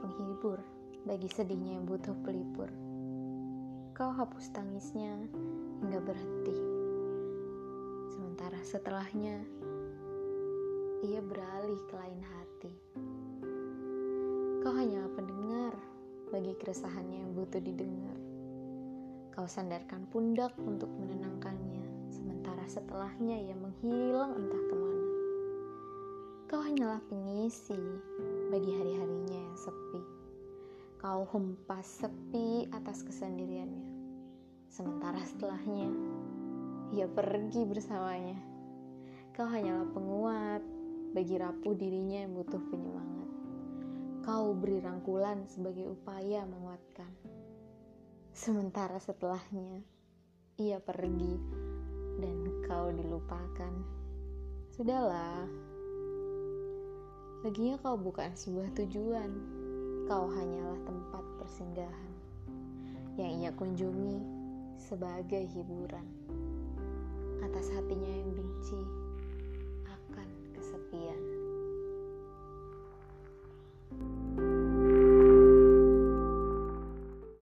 penghibur bagi sedihnya yang butuh pelipur. Kau hapus tangisnya hingga berhenti. Sementara setelahnya, ia beralih ke lain hati. Kau hanyalah pendengar bagi keresahannya yang butuh didengar. Kau sandarkan pundak untuk menenangkannya, sementara setelahnya ia menghilang entah ke mana. Kau hanyalah pengisi bagi sepi. Kau hempas sepi atas kesendiriannya, sementara setelahnya ia pergi bersamanya. Kau hanyalah penguat bagi rapuh dirinya yang butuh penyemangat. Kau beri rangkulan sebagai upaya menguatkan. Sementara setelahnya, ia pergi dan kau dilupakan. Sudahlah, baginya kau bukan sebuah tujuan. Kau hanyalah tempat persinggahan yang ia kunjungi sebagai hiburan atas hatinya yang benci.